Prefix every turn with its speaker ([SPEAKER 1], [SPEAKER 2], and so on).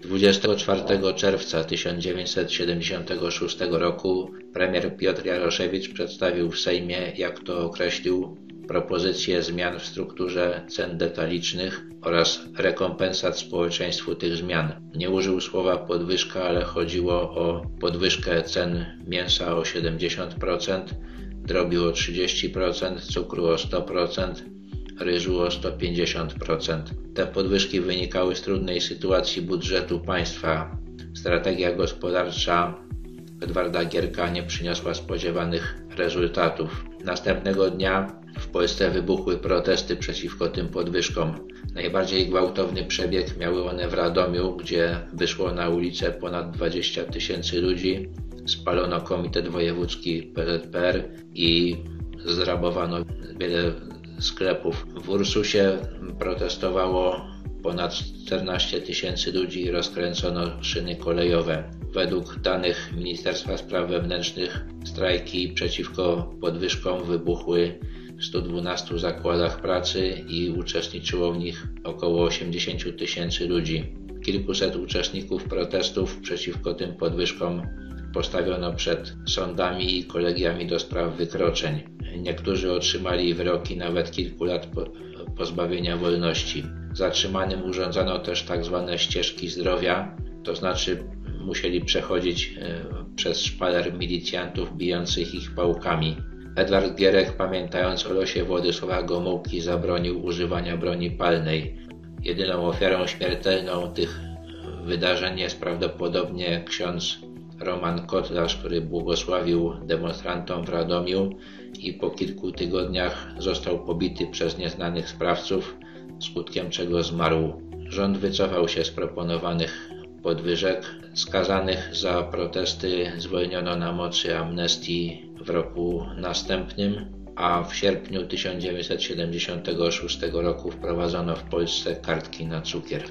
[SPEAKER 1] 24 czerwca 1976 roku premier Piotr Jaroszewicz przedstawił w Sejmie, jak to określił, propozycje zmian w strukturze cen detalicznych oraz rekompensat społeczeństwu tych zmian. Nie użył słowa podwyżka, ale chodziło o podwyżkę cen mięsa o 70%, drobiu o 30%, cukru o 100%, ryżu o 150%. Te podwyżki wynikały z trudnej sytuacji budżetu państwa. Strategia gospodarcza Edwarda Gierka nie przyniosła spodziewanych rezultatów. Następnego dnia w Polsce wybuchły protesty przeciwko tym podwyżkom. Najbardziej gwałtowny przebieg miały one w Radomiu, gdzie wyszło na ulicę ponad 20 tysięcy ludzi. Spalono Komitet Wojewódzki PZPR i zrabowano wiele sklepów. W Ursusie protestowało ponad 14 tysięcy ludzi i rozkręcono szyny kolejowe. Według danych Ministerstwa Spraw Wewnętrznych strajki przeciwko podwyżkom wybuchły w 112 zakładach pracy i uczestniczyło w nich około 80 tysięcy ludzi. Kilkuset uczestników protestów przeciwko tym podwyżkom postawiono przed sądami i kolegiami do spraw wykroczeń. Niektórzy otrzymali wyroki nawet kilku lat pozbawienia wolności. Zatrzymanym urządzono też tzw. Tak ścieżki zdrowia, to znaczy musieli przechodzić e, przez szpaler milicjantów bijących ich pałkami. Edward Gierek, pamiętając o losie Władysława Gomułki, zabronił używania broni palnej. Jedyną ofiarą śmiertelną tych wydarzeń jest prawdopodobnie ksiądz Roman Kotlarz, który błogosławił demonstrantom w Radomiu i po kilku tygodniach został pobity przez nieznanych sprawców, skutkiem czego zmarł. Rząd wycofał się z proponowanych podwyżek. Skazanych za protesty zwolniono na mocy amnestii w roku następnym, a w sierpniu 1976 roku wprowadzono w Polsce kartki na cukier.